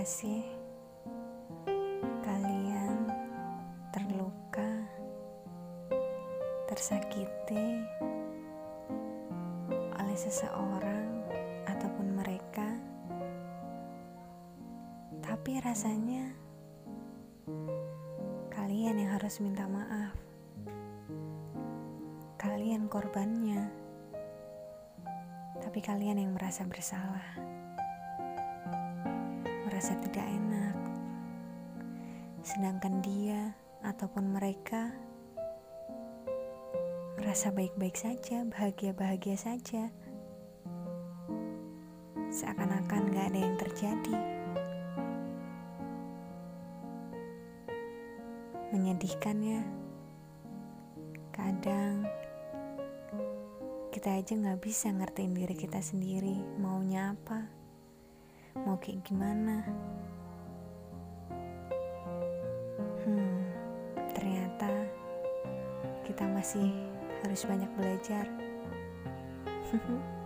kasih kalian terluka, tersakiti oleh seseorang ataupun mereka, tapi rasanya kalian yang harus minta maaf. Kalian korbannya, tapi kalian yang merasa bersalah merasa tidak enak, sedangkan dia ataupun mereka merasa baik-baik saja, bahagia-bahagia saja, seakan-akan gak ada yang terjadi. Menyedihkan ya, kadang kita aja gak bisa ngertiin diri kita sendiri maunya apa mau kayak gimana? Hmm ternyata kita masih harus banyak belajar